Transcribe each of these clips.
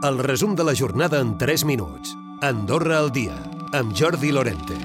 El resum de la jornada en 3 minuts. Andorra al dia, amb Jordi Lorente.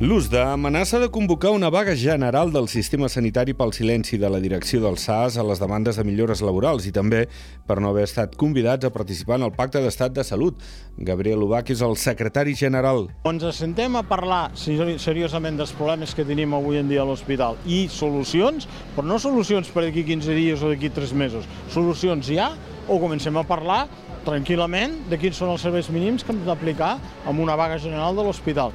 L'USDA amenaça de convocar una vaga general del sistema sanitari pel silenci de la direcció del SAS a les demandes de millores laborals i també per no haver estat convidats a participar en el Pacte d'Estat de Salut. Gabriel Ubach és el secretari general. Ens assentem a parlar seriosament dels problemes que tenim avui en dia a l'hospital i solucions, però no solucions per d'aquí 15 dies o d'aquí 3 mesos, solucions ja o comencem a parlar tranquil·lament de quins són els serveis mínims que hem d'aplicar amb una vaga general de l'hospital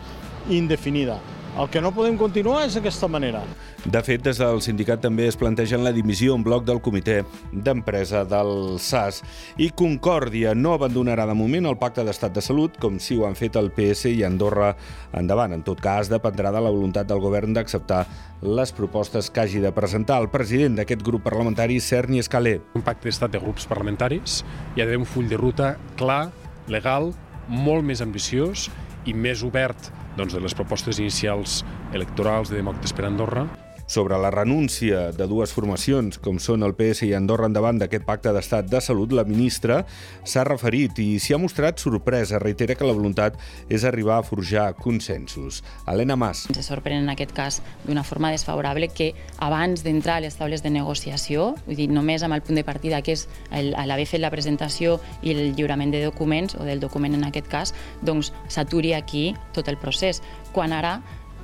indefinida. El que no podem continuar és d'aquesta manera. De fet, des del sindicat també es plantegen la dimissió en bloc del comitè d'empresa del SAS. I Concòrdia no abandonarà de moment el pacte d'estat de salut, com si ho han fet el PS i Andorra endavant. En tot cas, dependrà de la voluntat del govern d'acceptar les propostes que hagi de presentar el president d'aquest grup parlamentari, Cerny Escalé. Un pacte d'estat de grups parlamentaris hi ha d'haver un full de ruta clar, legal, molt més ambiciós i més obert doncs, de les propostes inicials electorals de Demòcrates per Andorra sobre la renúncia de dues formacions, com són el PS i Andorra endavant d'aquest pacte d'estat de salut, la ministra s'ha referit i s'hi ha mostrat sorpresa. Reitera que la voluntat és arribar a forjar consensos. Helena Mas. Ens sorprèn en aquest cas d'una forma desfavorable que abans d'entrar a les taules de negociació, vull dir, només amb el punt de partida que és l'haver fet la presentació i el lliurament de documents, o del document en aquest cas, doncs s'aturi aquí tot el procés. Quan ara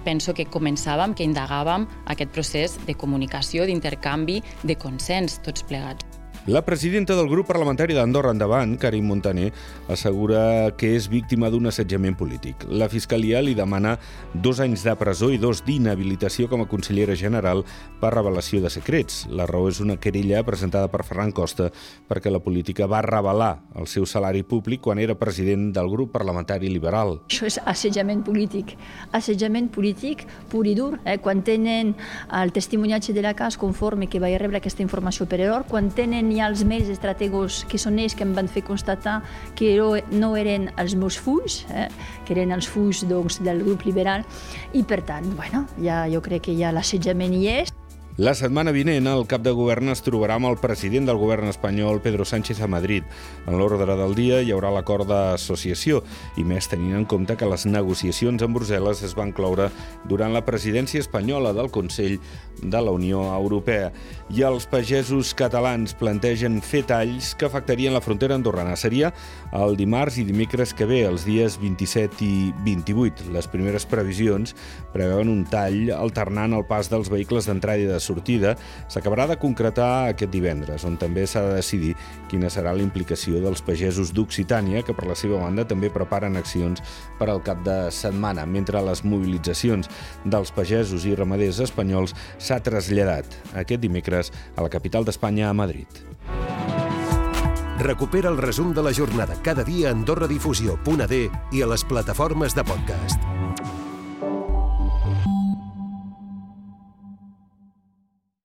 penso que començàvem, que indagàvem aquest procés de comunicació, d'intercanvi, de consens, tots plegats. La presidenta del grup parlamentari d'Andorra Endavant, Karim Montaner, assegura que és víctima d'un assetjament polític. La Fiscalia li demana dos anys de presó i dos d'inhabilitació com a consellera general per revelació de secrets. La raó és una querella presentada per Ferran Costa perquè la política va revelar el seu salari públic quan era president del grup parlamentari liberal. Això és assetjament polític. Assetjament polític pur i dur. Eh? Quan tenen el testimoniatge de la cas conforme que vaig rebre aquesta informació per error, quan tenen hi ha els mails estratègos que són ells que em van fer constatar que no eren els meus fulls, eh, que eren els fulls doncs, del grup liberal, i per tant, bueno, ja, jo crec que ja l'assetjament hi és. La setmana vinent, el cap de govern es trobarà amb el president del govern espanyol, Pedro Sánchez, a Madrid. En l'ordre del dia hi haurà l'acord d'associació, i més tenint en compte que les negociacions amb Brussel·les es van cloure durant la presidència espanyola del Consell de la Unió Europea. I els pagesos catalans plantegen fer talls que afectarien la frontera andorrana. Seria el dimarts i dimecres que ve, els dies 27 i 28. Les primeres previsions preveuen un tall alternant el pas dels vehicles d'entrada i de sortida s'acabarà de concretar aquest divendres, on també s'ha de decidir quina serà la implicació dels pagesos d'Occitània, que per la seva banda també preparen accions per al cap de setmana, mentre les mobilitzacions dels pagesos i ramaders espanyols s'ha traslladat aquest dimecres a la capital d'Espanya, a Madrid. Recupera el resum de la jornada cada dia a AndorraDifusió.d i a les plataformes de podcast.